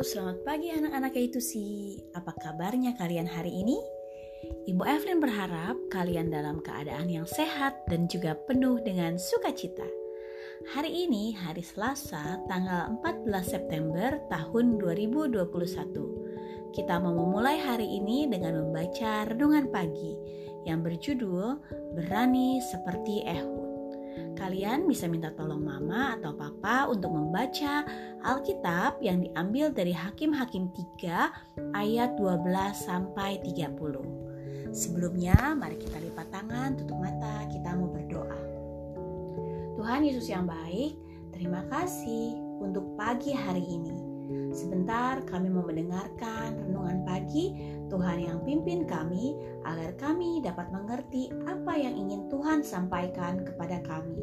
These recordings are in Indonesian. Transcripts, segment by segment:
selamat pagi anak-anak itu sih. Apa kabarnya kalian hari ini? Ibu Evelyn berharap kalian dalam keadaan yang sehat dan juga penuh dengan sukacita. Hari ini hari Selasa tanggal 14 September tahun 2021. Kita mau memulai hari ini dengan membaca renungan pagi yang berjudul Berani Seperti Ehud. Kalian bisa minta tolong mama atau papa untuk membaca Alkitab yang diambil dari Hakim-Hakim 3 ayat 12 sampai 30. Sebelumnya, mari kita lipat tangan, tutup mata, kita mau berdoa. Tuhan Yesus yang baik, terima kasih untuk pagi hari ini. Sebentar kami mau mendengarkan renungan pagi Tuhan yang pimpin kami agar kami dapat mengerti apa yang ingin Tuhan sampaikan kepada kami.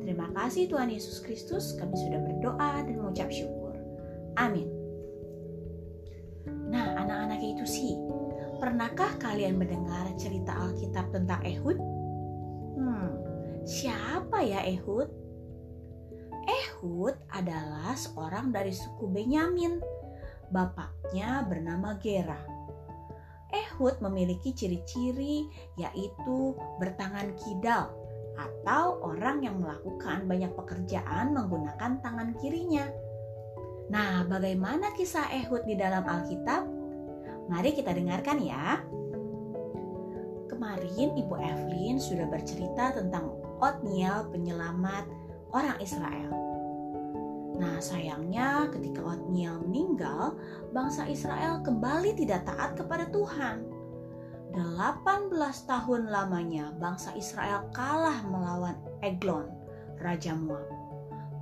Terima kasih Tuhan Yesus Kristus, kami sudah berdoa dan mengucap syukur. Amin. Nah, anak-anak itu sih, pernahkah kalian mendengar cerita Alkitab tentang Ehud? Hmm, siapa ya Ehud? Ehud adalah seorang dari suku Benyamin. Bapaknya bernama Gera. Ehud memiliki ciri-ciri yaitu bertangan kidal atau orang yang melakukan banyak pekerjaan menggunakan tangan kirinya. Nah, bagaimana kisah Ehud di dalam Alkitab? Mari kita dengarkan ya. Kemarin Ibu Evelyn sudah bercerita tentang Otniel penyelamat orang Israel. Nah, sayangnya ketika Otniel meninggal, bangsa Israel kembali tidak taat kepada Tuhan. 18 tahun lamanya bangsa Israel kalah melawan Eglon, Raja Moab.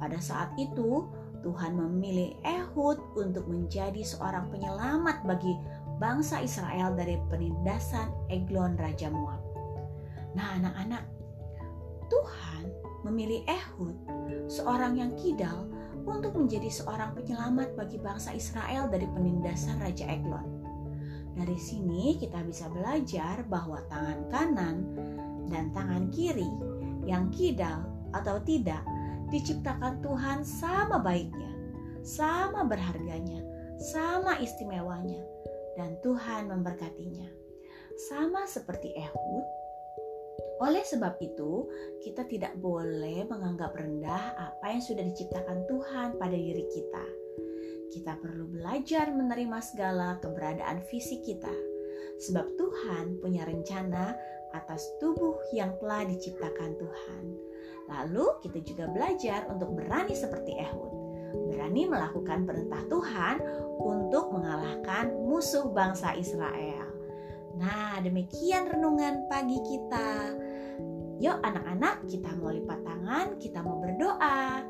Pada saat itu, Tuhan memilih Ehud untuk menjadi seorang penyelamat bagi bangsa Israel dari penindasan Eglon Raja Moab. Nah, anak-anak, Tuhan memilih Ehud, seorang yang kidal, untuk menjadi seorang penyelamat bagi bangsa Israel dari penindasan Raja Eglon. Dari sini kita bisa belajar bahwa tangan kanan dan tangan kiri yang kidal atau tidak diciptakan Tuhan sama baiknya, sama berharganya, sama istimewanya, dan Tuhan memberkatinya. Sama seperti Ehud, oleh sebab itu, kita tidak boleh menganggap rendah apa yang sudah diciptakan Tuhan pada diri kita. Kita perlu belajar menerima segala keberadaan fisik kita, sebab Tuhan punya rencana atas tubuh yang telah diciptakan Tuhan. Lalu, kita juga belajar untuk berani seperti Ehud, berani melakukan perintah Tuhan untuk mengalahkan musuh bangsa Israel. Nah, demikian renungan pagi kita. Yuk anak-anak kita mau lipat tangan, kita mau berdoa.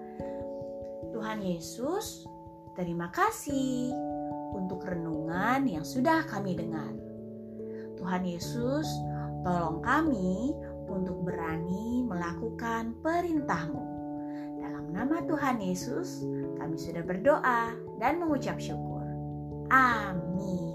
Tuhan Yesus, terima kasih untuk renungan yang sudah kami dengar. Tuhan Yesus, tolong kami untuk berani melakukan perintahmu. Dalam nama Tuhan Yesus, kami sudah berdoa dan mengucap syukur. Amin.